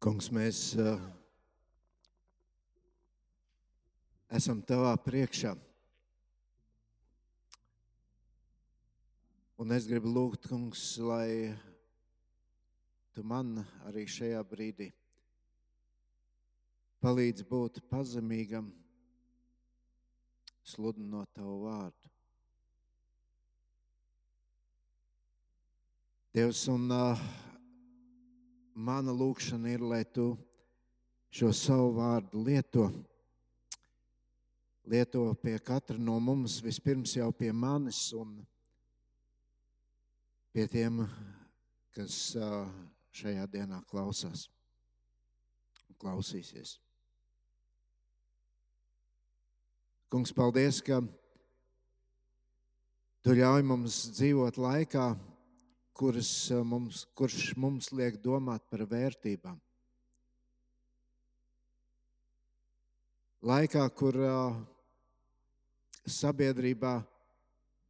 Kungs, mēs uh, esam tavā priekšā. Un es gribu lūgt, kungs, lai tu man arī šajā brīdī palīdz būt pazemīgam, sludinot tavu vārdu. Dievs, un uh, mana lūkšana ir, lai tu šo savu vārdu lieto. Lieto pie katra no mums, vispirms jau pie manis un pie tiem, kas šajā dienā klausās un klausīsies. Kungs, paldies, ka tu ļauj mums dzīvot laikā, kuras mums, kurš mums liek domāt par vērtībām. Laikā, kur uh, sabiedrībā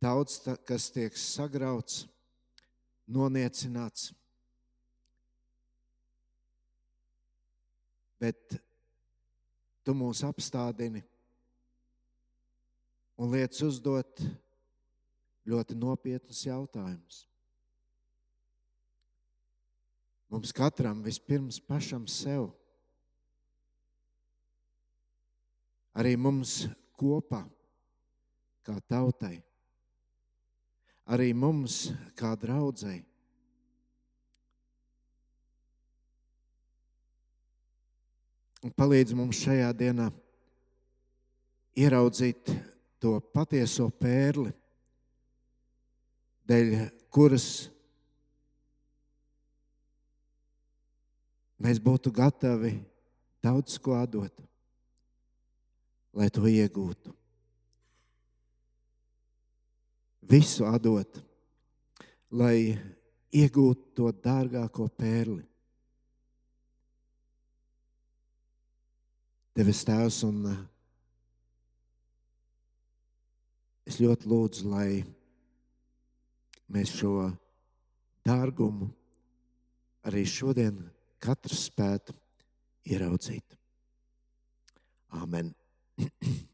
daudz ta, kas tiek sagrauts, noniecināts, bet tu mūs apstādini un liec uzdot ļoti nopietnus jautājumus. Mums katram vispirms pašam sev, arī mums kopā, kā tautai, arī mums, kā draudzēji. Un palīdz mums šajā dienā ieraudzīt to patieso pērli, dēļ kuras mēs būtu gatavi daudz ko dot, lai to iegūtu. Visu atdot, lai iegūtu to dārgāko pērli. Tevis tēvs, un es ļoti lūdzu, lai mēs šo dārgumu arī šodien katrs spētu ieraudzīt. Amen.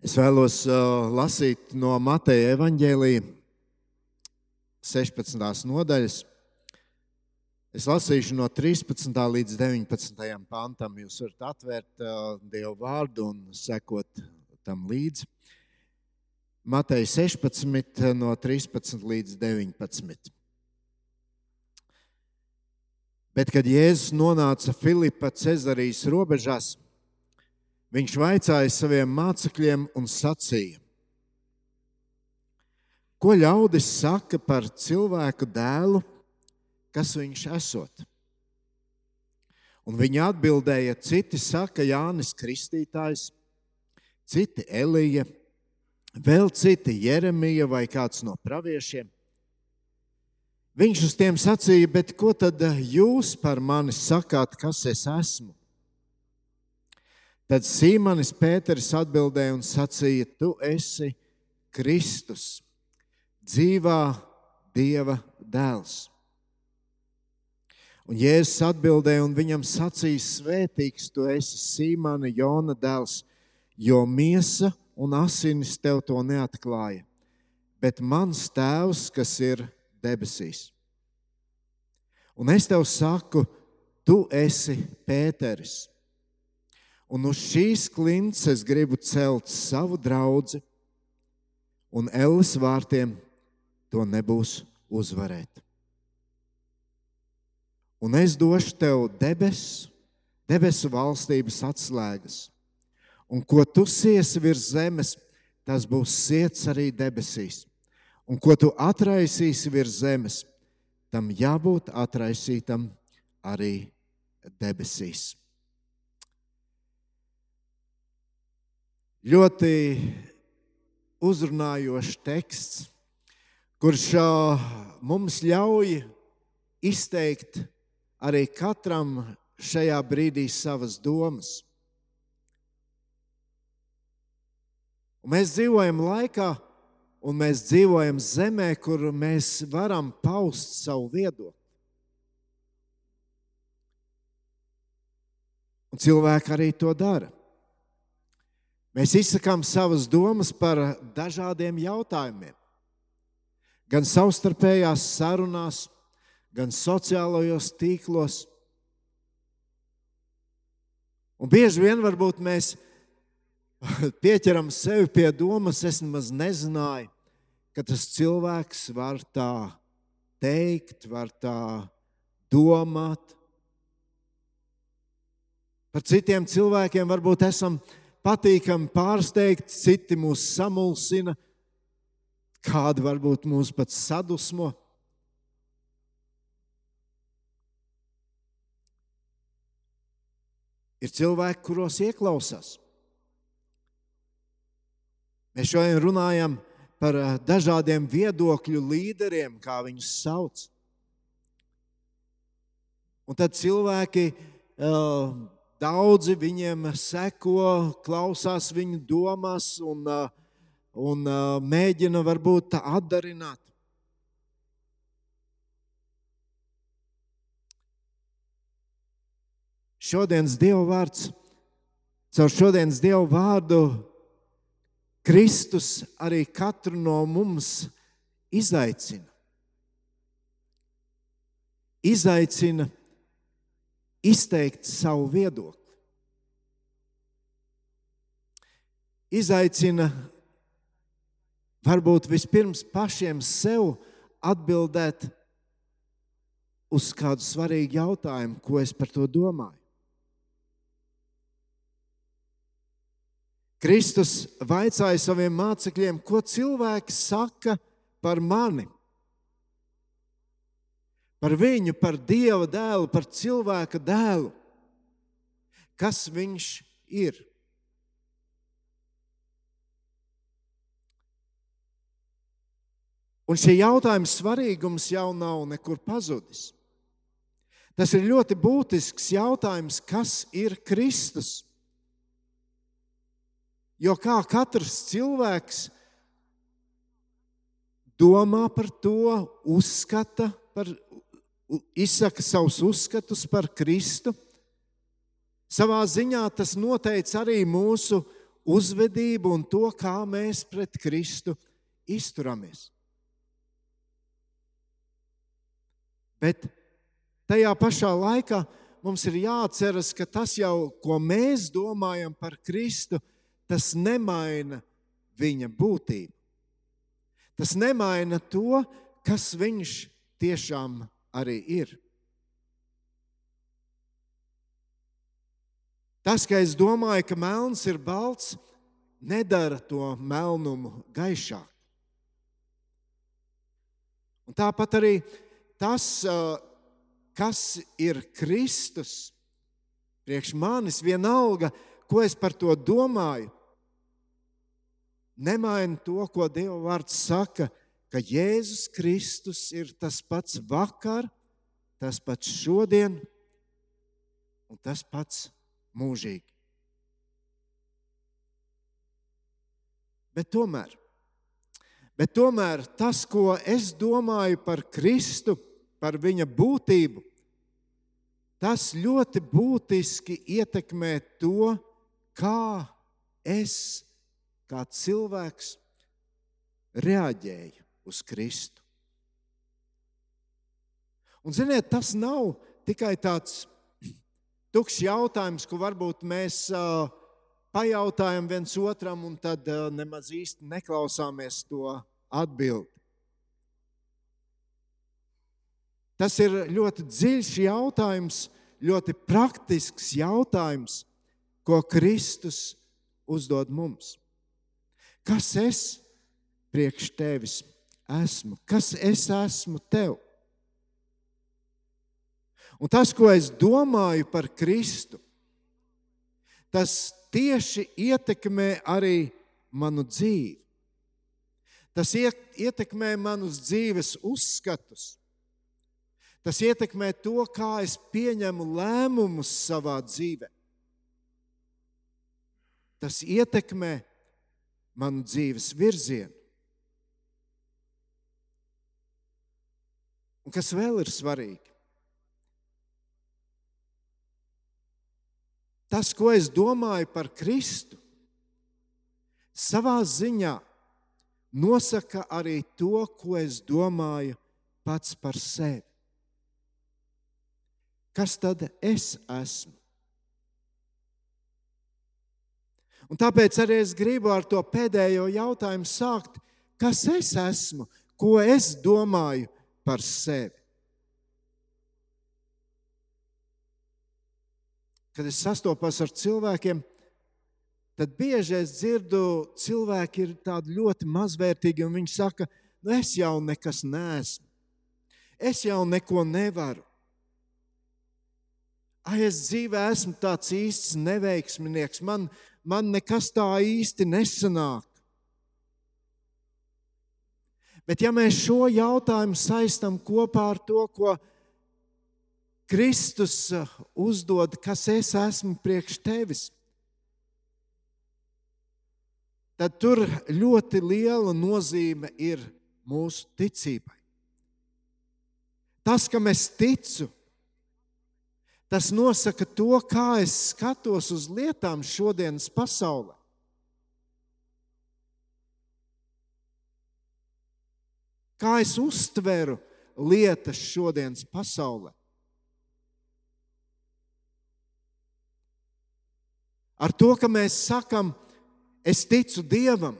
Es vēlos uh, lasīt no Mateja evaņģēlīja 16. nodaļas. Es lasīšu no 13. līdz 19. pantam. Jūs varat atvērt uh, Dievu vārdu un sekot tam līdzi. Mateja 16, no 13 līdz 19. Bet, kad Jēzus nonāca Filipa Cezarijas robežās, viņš vaicāja saviem mācekļiem un sacīja: Ko ļaudis saka par cilvēku dēlu, kas viņš esot? Un viņi atbildēja, citi saka, Jānis Kristītājs, citi Elija, vēl citi Jeremija vai kāds no praviešiem. Viņš uz tiem sacīja, bet ko tad jūs par mani sakāt, kas es esmu? Tad Sīmanis Pēters atbildēja un sacīja, tu esi Kristus, dzīvā Dieva dēls. Un Jēzus atbildēja un viņam sacīja, svētīgs tu esi Sīmana Jona dēls, jo miesa un asinis tev to neatklāja, bet mans tēvs, kas ir debesīs. Un es tev saku, tu esi Pēteris. Un uz šīs klints es gribu celt savu draugu, un Elles vārtiem to nebūs uzvarēt. Un es došu tev debesu, debesu valstības atslēgas, un ko tu siesi virs zemes, tas būs ciets arī debesīs un ko tu atraisīsi virs zemes, tam jābūt atraisītam arī debesīs. Ļoti uzrunājošs teksts, kurš mums ļauj izteikt arī katram šajā brīdī savas domas. Un mēs dzīvojam laikā, kad un mēs dzīvojam zemē, kur mēs varam paust savu viedokli. Un cilvēki arī to dara. Mēs izsakām savas domas par dažādiem jautājumiem. Gan savstarpējās sarunās, gan sociālajos tīklos. Un bieži vien varbūt mēs pieķeram sevi pie domas, es nemaz nezināju, ka tas cilvēks var tā teikt, var tā domāt. Par citiem cilvēkiem varbūt esam patīkami pārsteigti, citi mūs samulsina, kādi varbūt mūs pat sadusmo. Ir cilvēki, kuros ieklausās. Mēs šodien runājam par eh, dažādiem viedokļu līderiem, kā viņus sauc. Un tad cilvēki uh, Daudzi viņiem seko, klausās viņu domās un, uh, un mēģina varbūt atdarināt. Šodienas Dieva vārds, caur šodienas Dieva vārdu Kristus arī katru no mums izaicina. Izaicina izteikt savu viedokli. Izaicina varbūt vispirms pašiem sev atbildēt uz kādu svarīgu jautājumu, ko es par to domāju. Kristus vaicāja saviem mācekļiem, ko cilvēki saka par mani par viņu, par Dieva dēlu, par cilvēka dēlu. Kas viņš ir? Un šī jautājuma svarīgums jau nav nekur pazudis. Tas ir ļoti būtisks jautājums, kas ir Kristus. Jo kā katrs cilvēks domā par to, uzskata par izsaka savus uzskatus par Kristu. Savā ziņā tas noteica arī mūsu uzvedību un to, kā mēs pret Kristu izturamies. Bet tajā pašā laikā mums ir jāatceras, ka tas jau, ko mēs domājam par Kristu, tas nemaina viņa būtību. Tas nemaina to, kas viņš tiešām arī ir. Tas, ka es domāju, ka melns ir balts, nedara to melnumu gaišāku. Un tāpat arī tas, kas ir Kristus, priekš manis vienalga, ko es par to domāju, nemaina to, ko Dieva vārds saka, ka Jēzus Kristus ir tas pats vakar, tas pats šodien un tas pats mūžīgi. Bet tomēr, bet tomēr tas, ko es domāju par Kristu, par viņa būtību, tas ļoti būtiski ietekmē to, kā es, kā cilvēks, reaģēju uz Kristu. Un, ziniet, tas nav tikai tāds tukšs jautājums, ko varbūt mēs uh, pajautājam viens otram, un tad uh, nemaz īsti neklausāmies to atbildi. Tas ir ļoti dziļš jautājums, ļoti praktisks jautājums, ko Kristus uzdod mums. Kas es priekš tevis esmu, kas es esmu tev. Un tas, ko es domāju par Kristu, tas tieši ietekmē arī manu dzīvi. Tas ietekmē manus dzīves uzskatus. Tas ietekmē to, kā es pieņemu lēmumus savā dzīvē. Tas ietekmē manu dzīves virzienu. Un kas vēl ir svarīgi? tas, ko es domāju par Kristu, savā ziņā nosaka arī to, ko es domāju pats par sevi. Kas tad es esmu? Un tāpēc arī es gribu ar to pēdējo jautājumu sākt. Kas es esmu? Ko es domāju par sevi? Kad es sastopos ar cilvēkiem, tad bieži es dzirdu, cilvēki ir tādi ļoti mazvērtīgi, un viņi saka, nu es jau nekas neesmu, es jau neko nevaru. Ai, es dzīvē esmu tāds īsts neveiksminieks, man, man nekas tā īsti nesanāk. Bet, ja mēs šo jautājumu saistām kopā ar to, ko Kristus uzdod, kas es esmu priekš tevis, tad tur ļoti liela nozīme ir mūsu ticībai. Tas, kam es ticu, tas nosaka to, kā es skatos uz lietām šodienas pasaulē. Kā es uztveru lietas šodienas pasaulē. Ar to, ka mēs sakām, es ticu Dievam.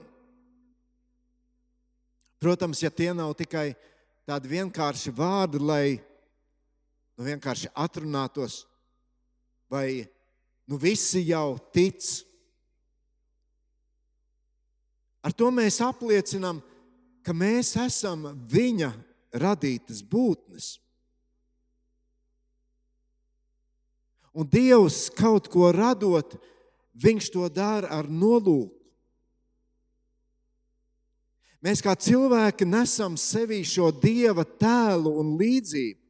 Protams, ja tie nav tikai tādi vienkārši vārdi, lai nu, vienkārši atrunātos, vai nu, visi jau tic. Ar to mēs apliecinām, ka mēs esam viņa radītas būtnes. Un Dievs kaut ko radot, Viņš to dara ar nolūku. Mēs kā cilvēki nesam sevī šo dieva tēlu un līdzību.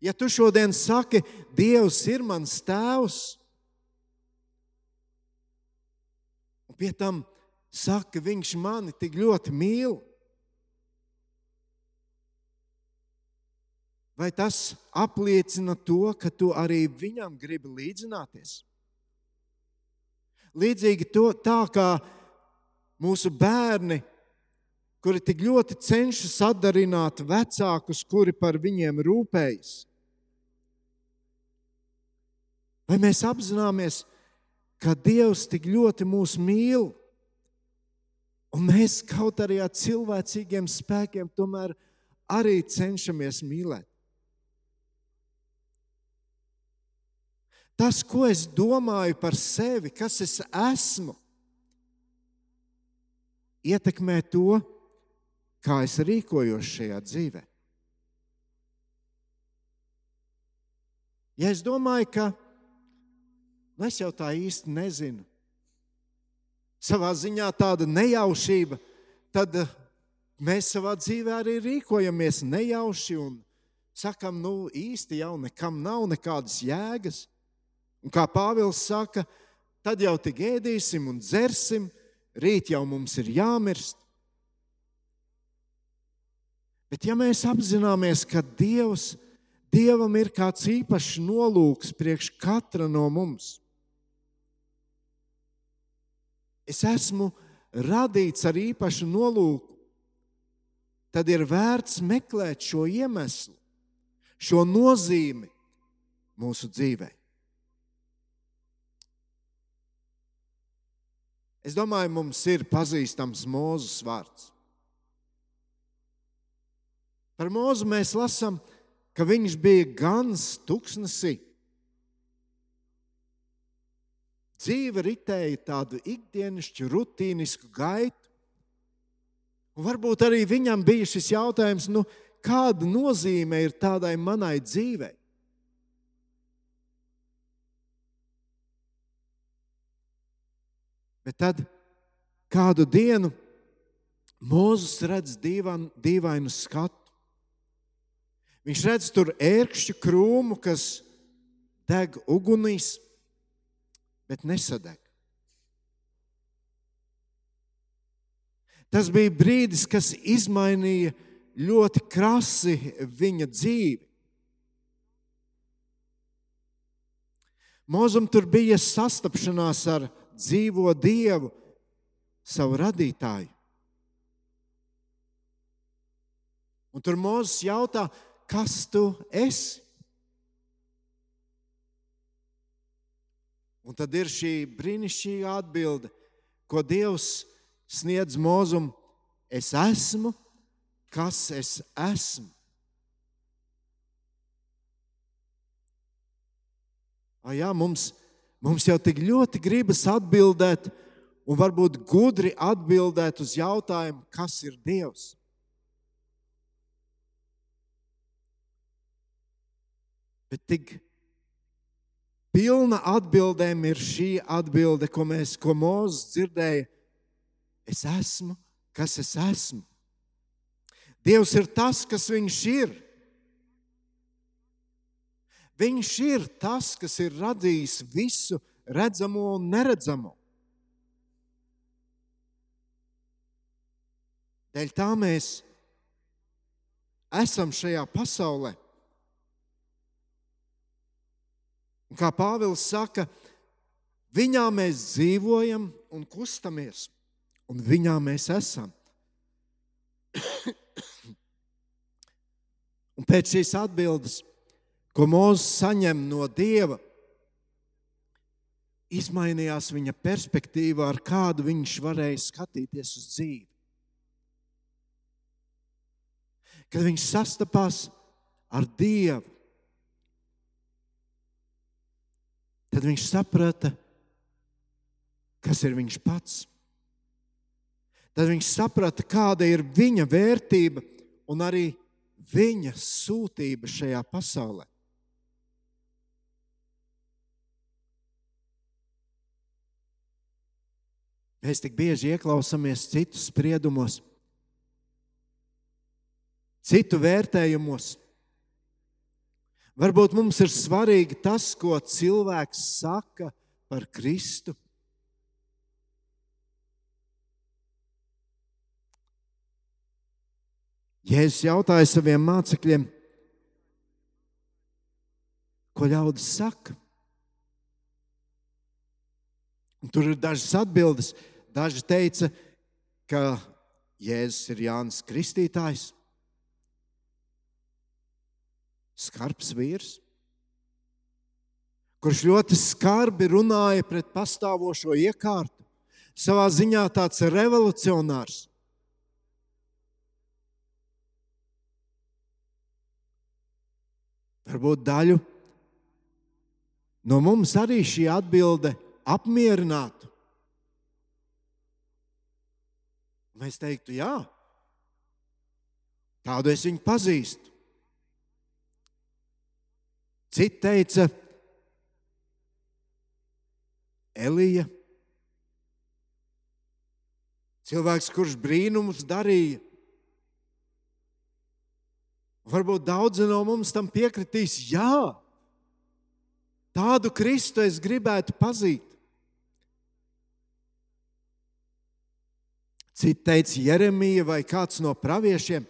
Ja tu šodien saki, Dievs ir mans tēvs, un pie tam saka, Viņš mani tik ļoti mīl, vai tas apliecina to, ka tu arī viņam gribi līdzināties? Līdzīgi to, tā kā mūsu bērni, kuri tik ļoti cenšas atdarināt vecākus, kuri par viņiem rūpējas. Vai mēs apzināmies, ka Dievs tik ļoti mūs mīl, un mēs kaut arī ar cilvēcīgiem spēkiem tomēr arī cenšamies mīlēt? Tas, ko es domāju par sevi, kas es esmu, ietekmē to, kā es rīkojos šajā dzīvē. Ja es domāju, ka nu, es jau tā īsti nezinu, savā ziņā tāda nejaušība, tad eh, mēs savā dzīvē arī rīkojamies nejauši un sakam, nu īsti jau nekam nav nekādas jēgas. Un kā Pāvils saka, tad jau tik ēdīsim un dzersim, rīt jau mums ir jāmirst. Bet ja mēs apzināmies, ka Dievs, Dievam ir kāds īpašs nolūks priekš katra no mums, es esmu radīts ar īpašu nolūku, tad ir vērts meklēt šo iemeslu, šo nozīmi mūsu dzīvēm. Es domāju, mums ir pazīstams Mūzes vārds. Par mūzu mēs lasām, ka viņš bija gans tuksnesī. Dzīve ritēja tādu ikdienišķu, rutīnisku gaitu. Un varbūt arī viņam bija šis jautājums, nu, kāda nozīme ir tādai manai dzīvei? Bet tad kādu dienu Mozus redz dīvainu, dīvainu skatu. Viņš redz tur ērkšķu krūmu, kas deg ugunīs, bet nesadeg. Tas bija brīdis, kas izmainīja ļoti krasi viņa dzīvi. Mūzum tur bija sastapšanās ar dzīvo Dievu, savu radītāju. Un tur Mozus jautā, kas tu esi? Un tad ir šī brīnišķīga atbilde, ko Dievs sniedz Mozum. Es esmu, kas es esmu. A, jā, mums, mums jau tik ļoti gribas atbildēt, un varbūt gudri atbildēt uz jautājumu, kas ir Dievs. Bet tik pilna atbildēm ir šī atbilde, ko mēs, ko Mozus dzirdēja. Es esmu, kas es esmu. Dievs ir tas, kas viņš ir. Viņš ir tas, kas ir radījis visu redzamo un neredzamo. Dēļ tā mēs esam šajā pasaulē. Un kā Pāvils saka, viņā mēs dzīvojam un kustamies, un viņā mēs esam. un pēc šīs atbildes, ko Mozus saņem no Dieva, izmainījās viņa perspektīva, ar kādu viņš varēja skatīties uz dzīvi. Kad viņš sastapās ar Dievu, tad viņš saprata, kas ir viņš pats. Tad viņš saprata, kāda ir viņa vērtība un arī viņa sūtība šajā pasaulē. Mēs tik bieži ieklausāmies citu spriedumos, citu vērtējumos. Varbūt mums ir svarīgi tas, ko cilvēks saka par Kristu. Jēzus jautāja saviem mācekļiem, ko ļaudis saka. Un tur ir dažas atbildes. Daži teica, ka Jēzus ir Jānis Kristītājs skarbs vīrs, kurš ļoti skarbi runāja pret pastāvošo iekārtu. Savā ziņā tāds revolucionārs. Varbūt daļu no mums arī šī atbilde apmierinātu. Mēs teiktu, jā, tādu es viņu pazīstu. Citi teica, Elija, cilvēks, kurš brīnumus darīja. Varbūt daudzi no mums tam piekritīs, jā, tādu Kristu es gribētu pazīt. Citi teica, Jeremija vai kāds no praviešiem.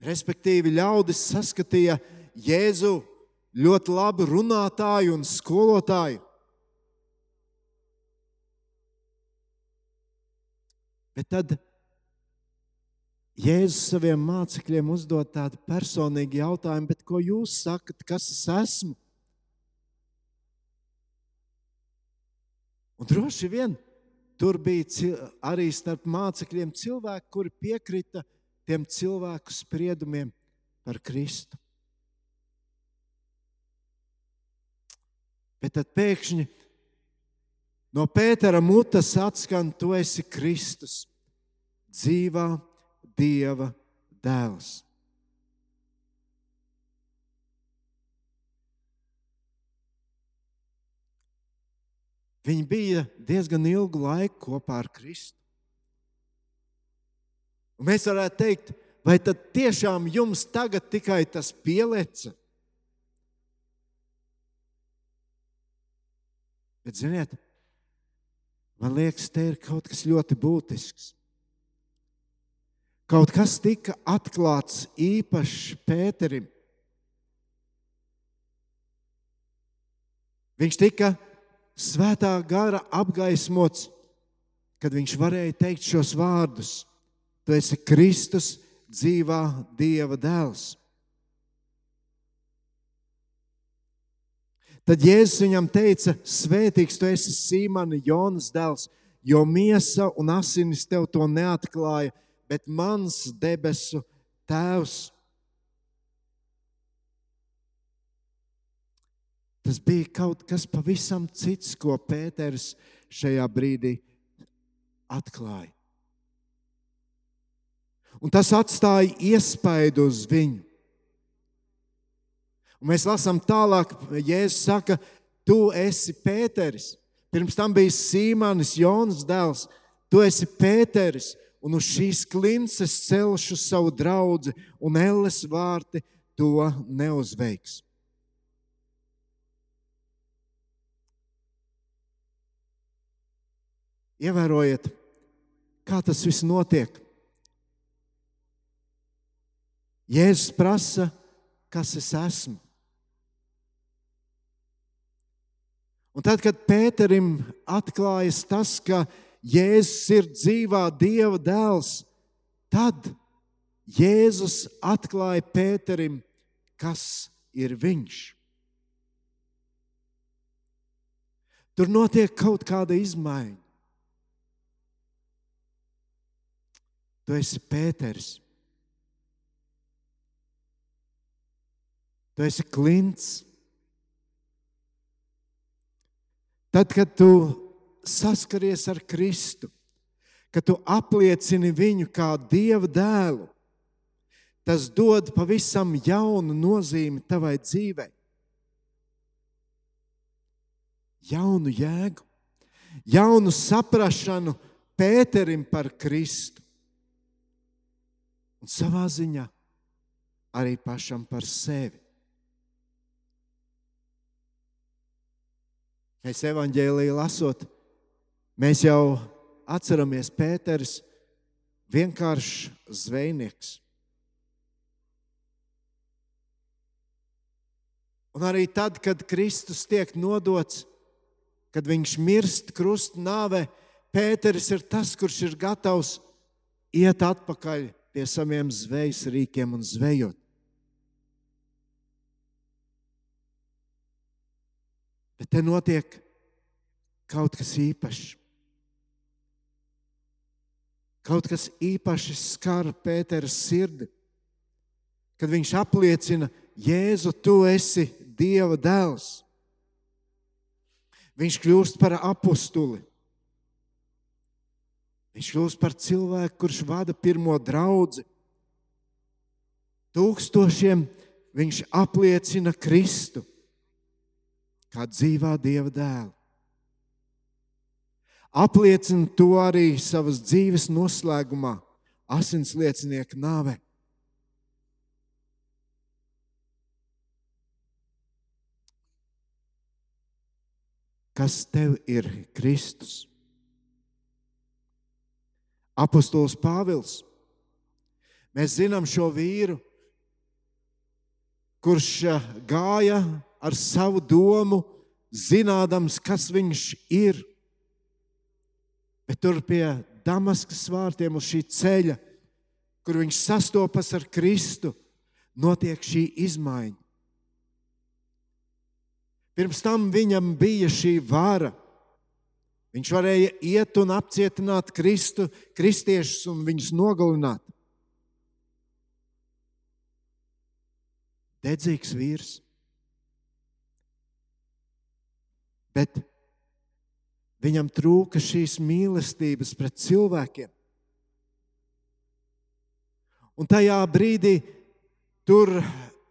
Respektīvi, ļaudis saskatīja Jēzu ļoti labu runātāju un skolotāju. Bet tad Jēzus saviem mācekļiem uzdod tādu personīgu jautājumu, ko jūs sakat, kas es esmu? Un droši vien tur bija arī starp mācekļiem cilvēki, kuri piekrita tiem cilvēku spriedumiem par Kristu. Bet tad pēkšņi no Pētera mutes atskan, tu esi Kristus, dzīvā Dieva dēls. Viņi bija diezgan ilgu laiku kopā ar Kristu. Un mēs varētu teikt, vai tad tiešām jums tagad tikai tas pielieca? Bet, ziniet, man liekas, te ir kaut kas ļoti būtisks. Kaut kas tika atklāts īpaši Pēterim. Viņš tika svētā gara apgaismots, kad viņš varēja teikt šos vārdus. Tu esi Kristus, dzīvā Dieva dēls. Tad Jēzus viņam teica: Svētīgs tu esi Sīmana Jonas dēls, jo miesa un asinis tev to neatklāja, bet mans debesu tēvs. Tas bija kaut kas pavisam cits, ko Pēters šajā brīdī atklāja. Un tas atstāja iespaidu uz viņu. Un mēs lasām tālāk, Jēzus saka, tu esi Pēteris. Pirms tam bija Sīmanis, Jonas dēls. Tu esi Pēteris, un uz šīs klinces celšu savu draugu, un elles vārti to neuzveiks. Ievērojiet, kā tas viss notiek. Jēzus prasa, kas es esmu. Un tad, kad Pēterim atklājas tas, ka Jēzus ir dzīvā Dieva dēls, tad Jēzus atklāja Pēterim, kas ir viņš. Tur notiek kaut kāda izmaiņa. Tu esi Pēters. Tu esi klints. Tad, kad tu saskaries ar Kristu, kad tu apliecini viņu kā Dieva dēlu, tas dod pavisam jaunu nozīmi tavai dzīvei. Jaunu jēgu, jaunu saprāšanu Pēterim par Kristu. Un savā ziņā arī pašam par sevi. Mēs evanģēlīju lasot, mēs jau atceramies Pēters, vienkāršs zvejnieks. Un arī tad, kad Kristus tiek nodots, kad viņš mirst krusta nāvē, Pēters ir tas, kurš ir gatavs iet atpakaļ pie saviem zvejas rīkiem un zvejot. Bet te notiek kaut kas īpašs. Kaut kas īpaši skar Pētera sirdi, kad viņš apliecina, Jēzu, tu esi Dieva dēls. Viņš kļūst par apakstuli. Viņš kļūst par cilvēku, kurš vada pirmo draugu. Tūkstošiem viņš apliecina Kristu kā dzīvā Dieva dēlu. Apliecina to arī savas dzīves noslēgumā, asinsliecinieka nāvē. Kas tev ir Kristus? Apostols Pāvils. Mēs zinām šo vīru, kurš gāja ar savu domu, zinādams, kas viņš ir. Bet tur pie Damaskas vārtiem uz šī ceļa, kur viņš sastopas ar Kristu, notiek šī izmaiņa. Pirms tam viņam bija šī vara. Viņš varēja iet un apcietināt Kristu, kristiešus un viņus nogalināt. Dedzīgs vīrs. Bet viņam trūka šīs mīlestības pret cilvēkiem. Un tajā brīdī, tur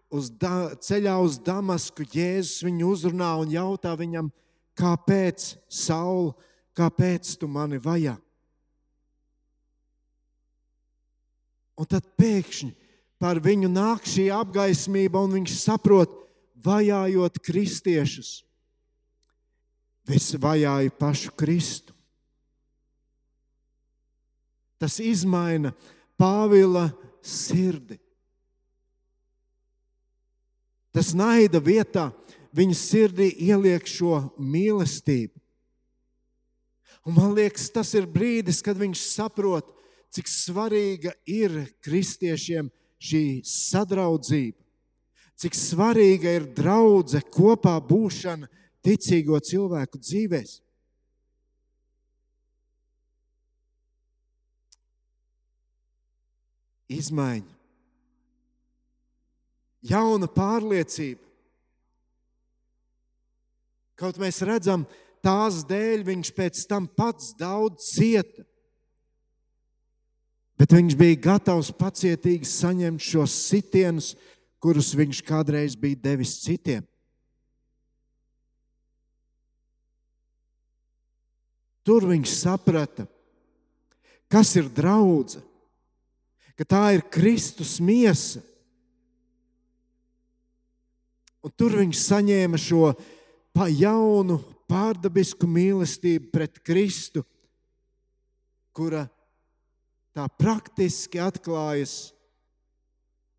uz da, ceļā uz Damasku, Jēzus viņu uzrunā un jautā viņam, kāpēc, Saul, kāpēc tu mani vajā? Un tad pēkšņi par viņu nāk šī apgaismība, un viņš saprot, vajājot kristiešus Es vajāju pašu Kristu. Tas izmaina Pāvila sirdi. Tas naida vietā viņa sirdī ieliek šo mīlestību. Un man liekas, tas ir brīdis, kad viņš saprot, cik svarīga ir kristiešiem šī sadraudzība, cik svarīga ir draudzene, kopā būšana ticīgo cilvēku dzīvēm. Izmaiņa, jauna pārliecība. Kaut mēs redzam, tās dēļ viņš pēc tam pats daudz cieta. Bet viņš bija gatavs pacietīgi saņemt šos sitienus, kurus viņš kādreiz bija devis citiem. Tur viņš saprata, kas ir draudzene, ka tā ir Kristus miesa. Un tur viņš saņēma šo jaunu, pārdabisku mīlestību pret Kristu, kura tā praktiski atklājas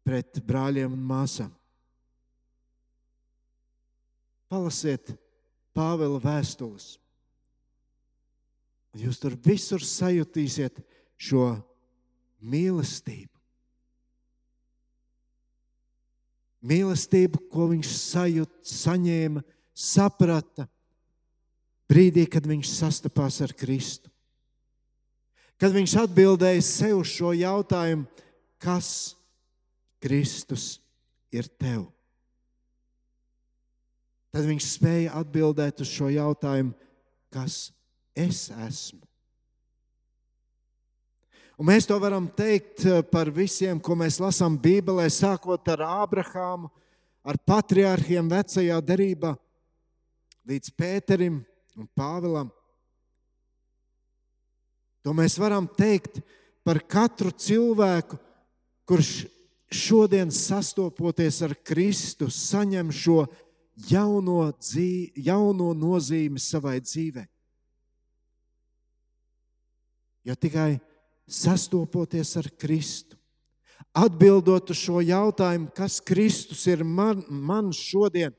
pret brāļiem un māsām. Palasiet Pāvila vēstules. Jūs tur visur sajutīsiet šo mīlestību. Mīlestību, ko viņš sajūt, saņēma, saprata brīdī, kad viņš sastapās ar Kristu. Kad viņš atbildēja sev šo jautājumu, kas Kristus ir tev? Tad viņš spēja atbildēt uz šo jautājumu, kas es esmu. Un mēs to varam teikt eh, par visiem, ko mēs lasām Bībelē, sākot ar Ābrahāmu, ar patriārhiem vecajā derībā, līdz Pēterim un Pāvilam. To mēs varam teikt par katru cilvēku, kurš šodien sastopoties ar Kristu, saņem šo jauno, dzīvi, jauno nozīmi savai dzīvei. Jo tikai sastopoties ar Kristu, atbildot uz šo jautājumu, kas Kristus ir man, man šodien,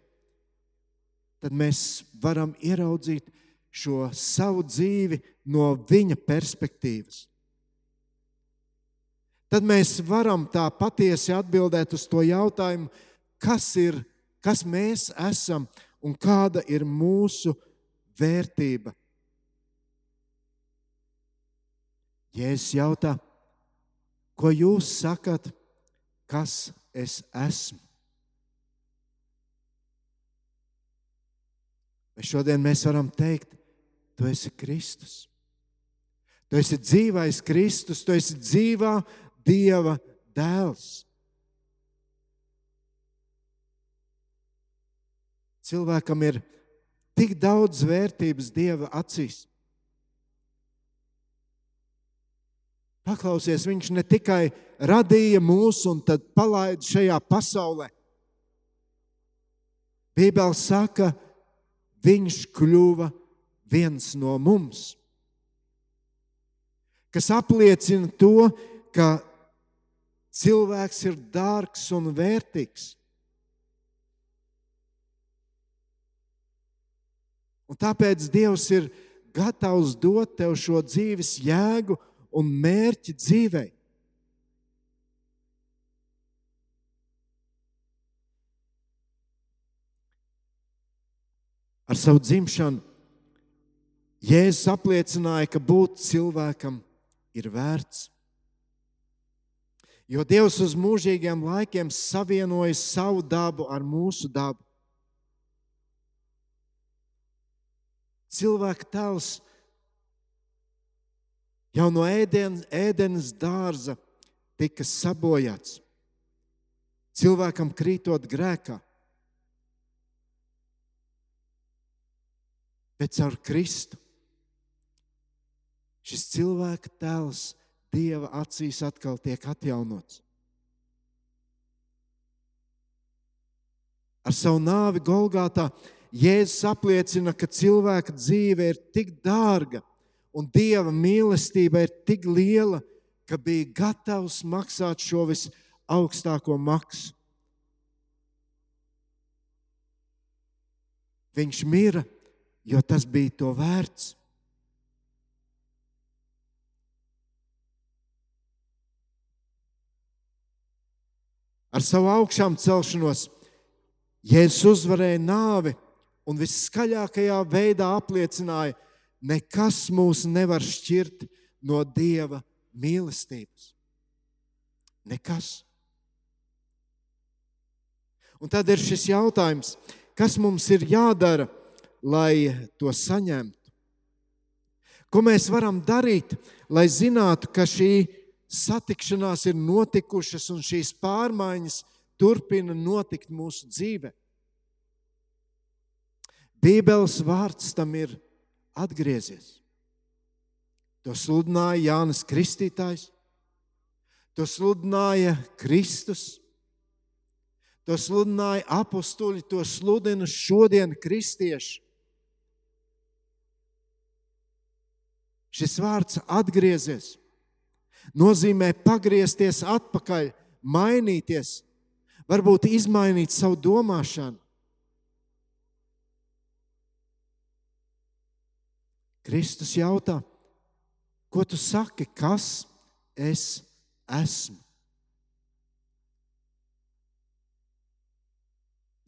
tad mēs varam ieraudzīt šo savu dzīvi no viņa perspektīvas. Tad mēs varam tā patiesi atbildēt uz to jautājumu, kas ir, kas mēs esam un kāda ir mūsu vērtība. Jēzus jautā, ko jūs sakat, kas es esmu? Vai šodien mēs varam teikt, tu esi Kristus? Tu esi dzīvais Kristus, tu esi dzīvā Dieva dēls. Cilvēkam ir tik daudz vērtības Dieva acīs. Paklausies, viņš ne tikai radīja mūs un tad palaida šajā pasaulē. Bībeli saka, viņš kļuva viens no mums. Kas apliecina to, ka cilvēks ir dārgs un vērtīgs. Un tāpēc Dievs ir gatavs dot tev šo dzīves jēgu un mērķi dzīvei. Ar savu dzimšanu Jēzus apliecināja, ka būt cilvēkam ir vērts. Jo Dievs uz mūžīgiem laikiem savienoja savu dabu ar mūsu dabu. Cilvēka tēls jau no ēdienas, ēdienas dārza tika sabojāts. Cilvēkam krītot grēkā. Bet caur Kristu šis cilvēka tēls Dieva acīs atkal tiek atjaunots. Ar savu nāvi Golgātā Jēzus apliecina, ka cilvēka dzīve ir tik dārga un Dieva mīlestība ir tik liela, ka bija gatavs maksāt šo visaugstāko maksu. Viņš mira, jo tas bija to vērts. Ar savu augšām celšanos Jēzus uzvarēja nāvi un viskaļākajā veidā apliecināja, nekas mūs nevar šķirt no Dieva mīlestības. Nekas. Un tad ir šis jautājums, kas mums ir jādara, lai to saņemtu? Ko mēs varam darīt, lai zinātu, ka šī satikšanās ir notikušas un šīs pārmaiņas turpina notikt mūsu dzīvē? Bībeles vārds tam ir atgriezies. To sludināja Jānis Kristītājs, to sludināja Kristus, to sludināja apstuļi, to sludina šodien kristieši. Šis vārds atgriezties nozīmē pagriezties atpakaļ, mainīties, varbūt izmainīt savu domāšanu. Kristus jautā, ko tu saki, kas es esmu?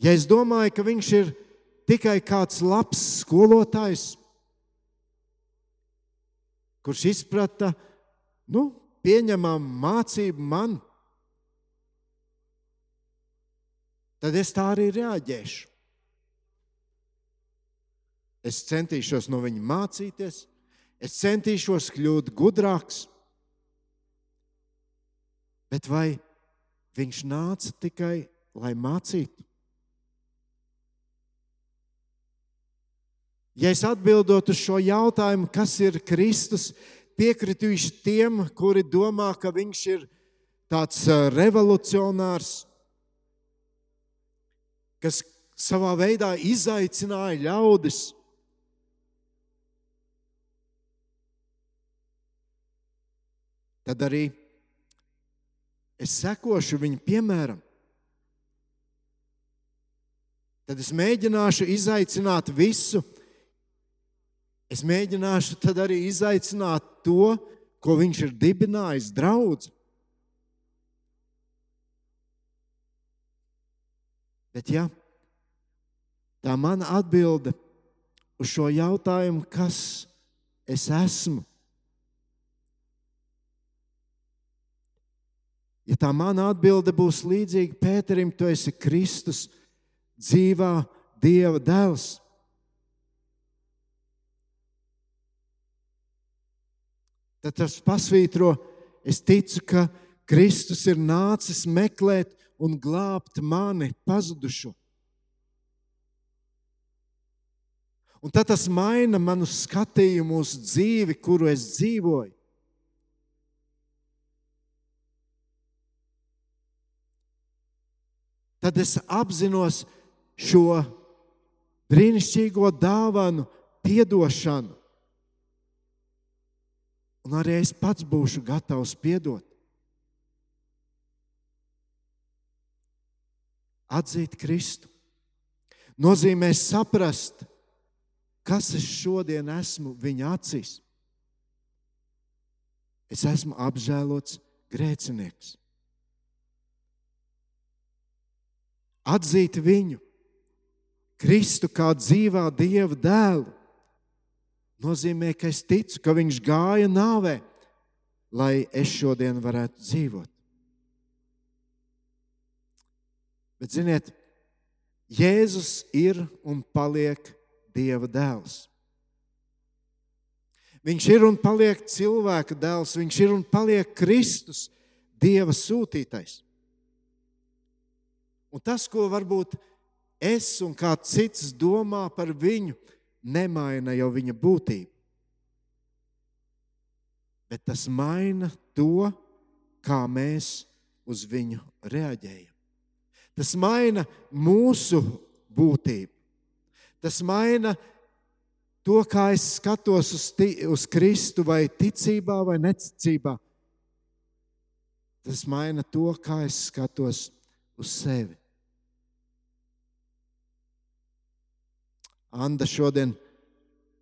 Ja es domāju, ka viņš ir tikai kāds labs skolotājs, kurš izprata nu, pieņemamu mācību man, tad es tā arī reaģēšu. Es centīšos no viņa mācīties, es centīšos kļūt gudrāks. Bet vai viņš nāca tikai, lai mācītu? Ja es atbildot uz šo jautājumu, kas ir Kristus, piekritīšu tiem, kuri domā, ka viņš ir tāds revolucionārs, kas savā veidā izaicināja ļaudis tad arī es sekošu viņa piemēram. Tad es mēģināšu izaicināt visu. Es mēģināšu tad arī izaicināt to, ko viņš ir dibinājis, draugs. Bet, ja tā mana atbilde uz šo jautājumu, kas es esmu, Ja tā mana atbilde būs līdzīga Pēterim, tu esi Kristus, dzīvā Dieva dēls. Tad tas pasvītro, es ticu, ka Kristus ir nācis meklēt un glābt mani pazudušo. Un tad tas maina manu skatījumu uz dzīvi, kuru es dzīvoju. Tad es apzinos šo brīnišķīgo dāvanu, atdošanu. Un arī es pats būšu gatavs piedot. Atzīt Kristu nozīmē saprast, kas es šodien esmu viņa acīs. Es esmu apžēlots grēcinieks. Atzīt viņu, Kristu kā dzīvā Dieva dēlu, nozīmē, ka es ticu, ka Viņš gāja nāvē, lai es šodien varētu dzīvot. Bet, ziniet, Jēzus ir un paliek Dieva dēls. Viņš ir un paliek cilvēka dēls, viņš ir un paliek Kristus, Dieva sūtītais. Un tas, ko varbūt es un kāds cits domā par viņu, nemaina jau viņa būtību. Bet tas maina to, kā mēs uz viņu reaģējam. Tas maina mūsu būtību. Tas maina to, kā es skatos uz, uz Kristu, vai ticībā, vai neticībā. Tas maina to, kā es skatos uz sevi. Anna šodien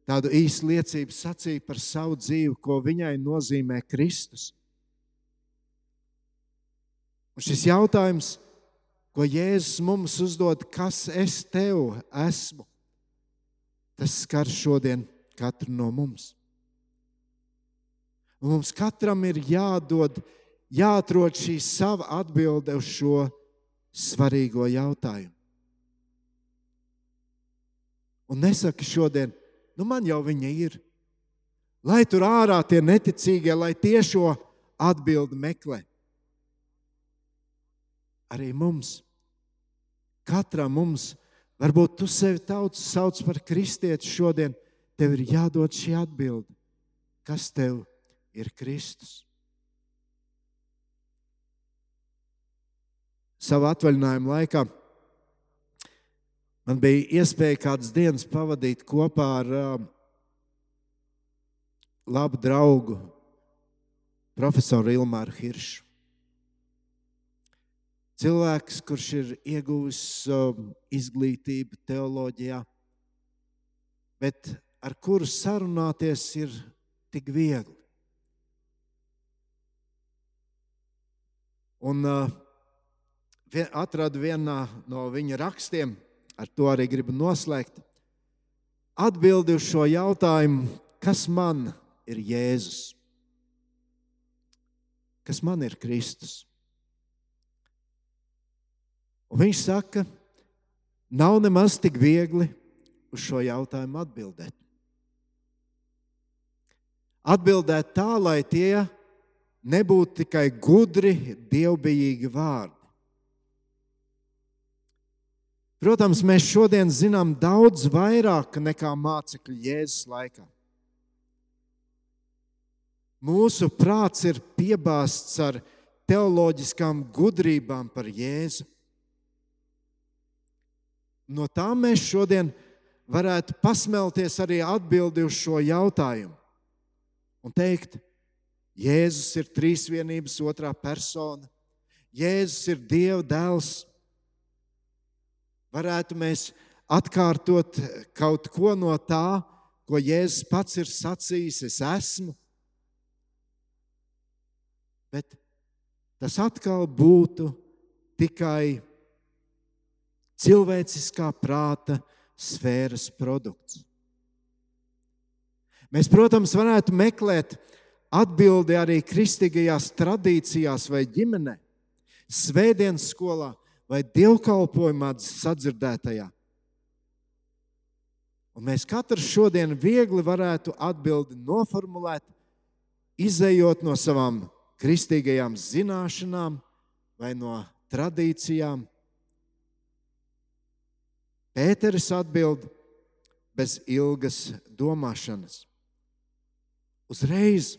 tādu īstu liecību sacīja par savu dzīvi, ko viņai nozīmē Kristus. Un šis jautājums, ko Jēzus mums uzdod, kas es tev esmu, tas skar šodien katru no mums. Un mums katram ir jādod, jāatrod šī sava atbilde uz šo svarīgo jautājumu. Un nesaki šodien, nu man jau viņa ir. Lai tur ārā tie neticīgie, lai tiešo atbildi meklē. Arī mums, katram mums, varbūt tu sevi tauts sauc par kristieti šodien, tev ir jādod šī atbilde. Kas tev ir Kristus? Savā atvaļinājuma laikā Man bija iespēja kādas dienas pavadīt kopā ar uh, labu draugu, profesoru Ilmāru Hiršu. Cilvēks, kurš ir ieguvis uh, izglītību teoloģijā, bet ar kuru sarunāties ir tik viegli. Un uh, atradu vienā no viņa rakstiem, ar to arī gribu noslēgt. Atbildi uz šo jautājumu, kas man ir Jēzus? Kas man ir Kristus? Un viņš saka, nav nemaz tik viegli uz šo jautājumu atbildēt. Atbildēt tā, lai tie nebūtu tikai gudri, dievbijīgi vārdi Protams, mēs šodien zinām daudz vairāk nekā mācekļi Jēzus laikā. Mūsu prāts ir piebāzts ar teoloģiskām gudrībām par Jēzu. No tām mēs šodien varētu pasmelties arī atbildi uz šo jautājumu un teikt, Jēzus ir trīsvienības otrā persona, Jēzus ir Dieva dēls varētu mēs atkārtot kaut ko no tā, ko Jēzus pats ir sacījis, es esmu. Bet tas atkal būtu tikai cilvēciskā prāta sfēras produkts. Mēs, protams, varētu meklēt atbildi arī kristīgajās tradīcijās vai ģimenē, svētdienas skolā, vai dievkalpojumā sadzirdētajā. Un mēs katrs šodien viegli varētu atbildi noformulēt, izējot no savām kristīgajām zināšanām vai no tradīcijām. Pēteris atbild bez ilgas domāšanas. Uzreiz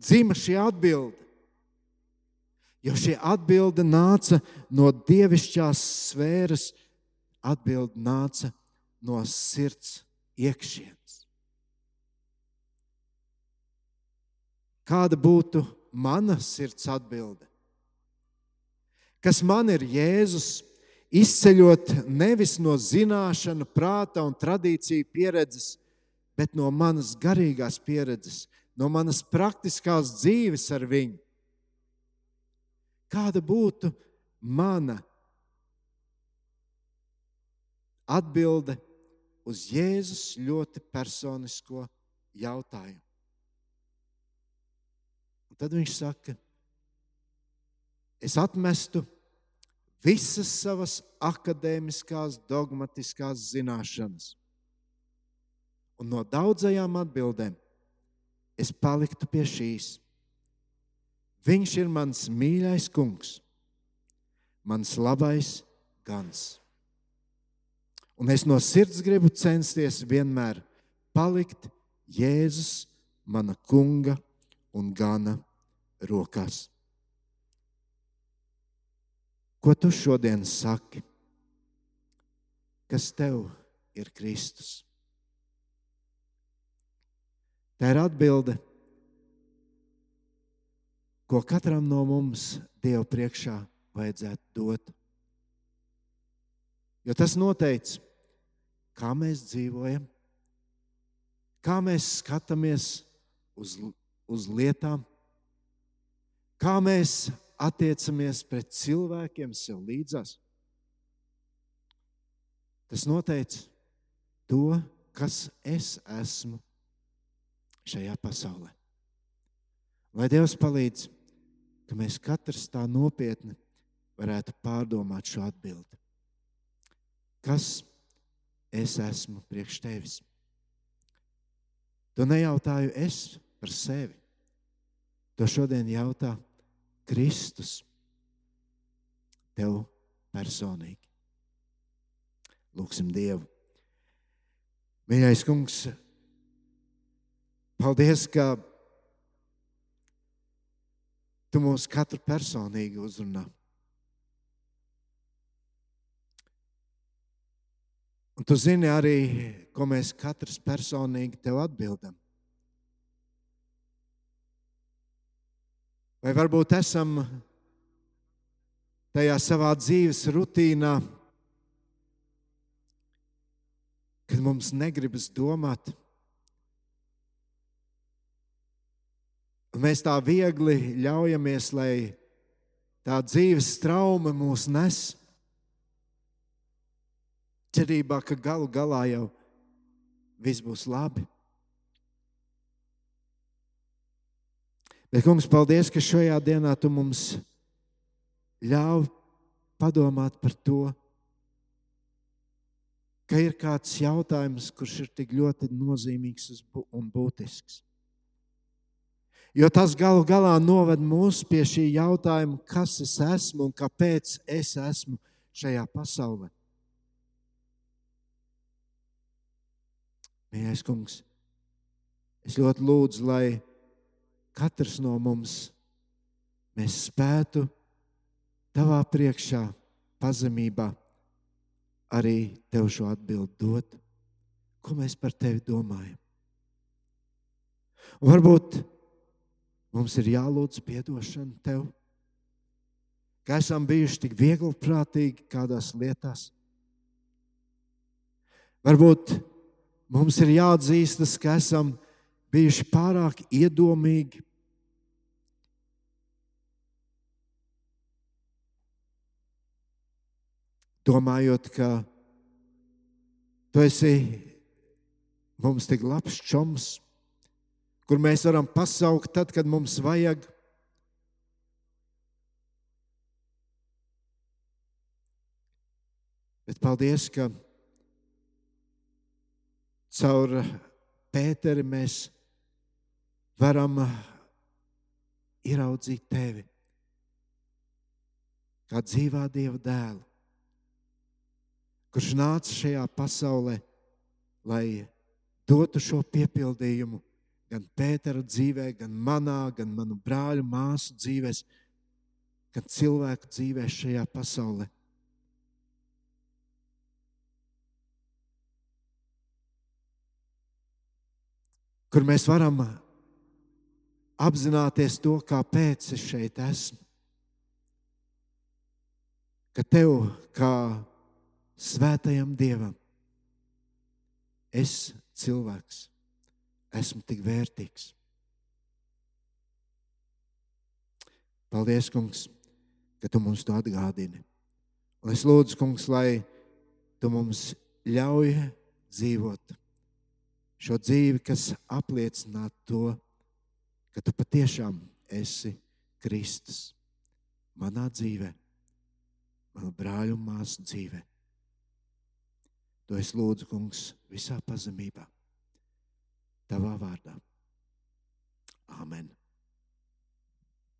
dzima šī atbilde. Jo šī atbilde nāca no dievišķās sfēras, atbilde nāca no sirds iekšienes. Kāda būtu mana sirds atbilde? Kas man ir Jēzus, izceļot nevis no zināšanu, prāta un tradīciju pieredzes, bet no manas garīgās pieredzes, no manas praktiskās dzīves ar viņu? Kāda būtu mana atbilde uz Jēzus ļoti personisko jautājumu? Un tad viņš saka, es atmestu visas savas akadēmiskās, dogmatiskās zināšanas. Un no daudzajām atbildēm es paliktu pie šīs. Viņš ir mans mīļais kungs, mans labais gans. Un es no sirds gribu censties vienmēr palikt Jēzus, mana kunga un gana rokās. Ko tu šodien saki? Kas tev ir Kristus? Tā ir atbilde ko katram no mums Dieva priekšā vajadzētu dot. Jo tas noteica, kā mēs dzīvojam, kā mēs skatāmies uz, uz lietām, kā mēs attiecamies pret cilvēkiem sev līdzās. Tas noteica to, kas es esmu šajā pasaulē. Lai Dievs palīdz, ka mēs katrs tā nopietni varētu pārdomāt šo atbildi. Kas es esmu priekš tevis? To nejautāju es par sevi. To šodien jautā Kristus tev personīgi. Lūksim Dievu. Mīļais kungs, paldies, ka tu mūs katru personīgi uzrunā. Un tu zini arī, ko mēs katrs personīgi tev atbildam. Vai varbūt esam tajā savā dzīves rutīnā, kad mums negribas domāt. Mēs tā viegli ļaujamies, lai tā dzīves trauma mūs nes. Cerībā, ka galu galā jau viss būs labi. Bet, kungs, paldies, ka šajā dienā tu mums ļauj padomāt par to, ka ir kāds jautājums, kurš ir tik ļoti nozīmīgs un būtisks. Jo tas galu galā noved mūs pie šī jautājuma, kas es esmu un kāpēc es esmu šajā pasaulē. Mīļais kungs, es ļoti lūdzu, lai katrs no mums spētu tavā priekšā, pazemībā arī tev šo atbildi dot, ko mēs par tevi domājam. Un varbūt mums ir jālūdz atdošana tev, ka esam bijuši tik viegli prātīgi kādās lietās. Varbūt mums ir jāatzīstas, ka esam bijuši pārāk iedomīgi. Domājot, ka Tu esi mums tik labs čoms, kur mēs varam pasaukt tad, kad mums vajag. Bet paldies, ka caur Pēteri mēs varam ieraudzīt tevi kā dzīvā Dieva dēlu kurš nāca šajā pasaulē, lai dotu šo piepildījumu gan Pētera dzīvē, gan manā, gan manu brāļu, māsu dzīvēs, gan cilvēku dzīvē šajā pasaulē. Kur mēs varam apzināties to, kāpēc es šeit esmu. Ka tev, kā svētajam Dievam. Es, cilvēks, esmu tik vērtīgs. Paldies, Kungs, ka Tu mums to atgādini. Un es lūdzu, Kungs, lai Tu mums ļauj dzīvot šo dzīvi, kas apliecina to, ka Tu patiešām esi Kristus manā dzīvē, manu brāļu māsu dzīvē. To es lūdzu, kungs, visā pazemībā, tavā vārdā. Āmen!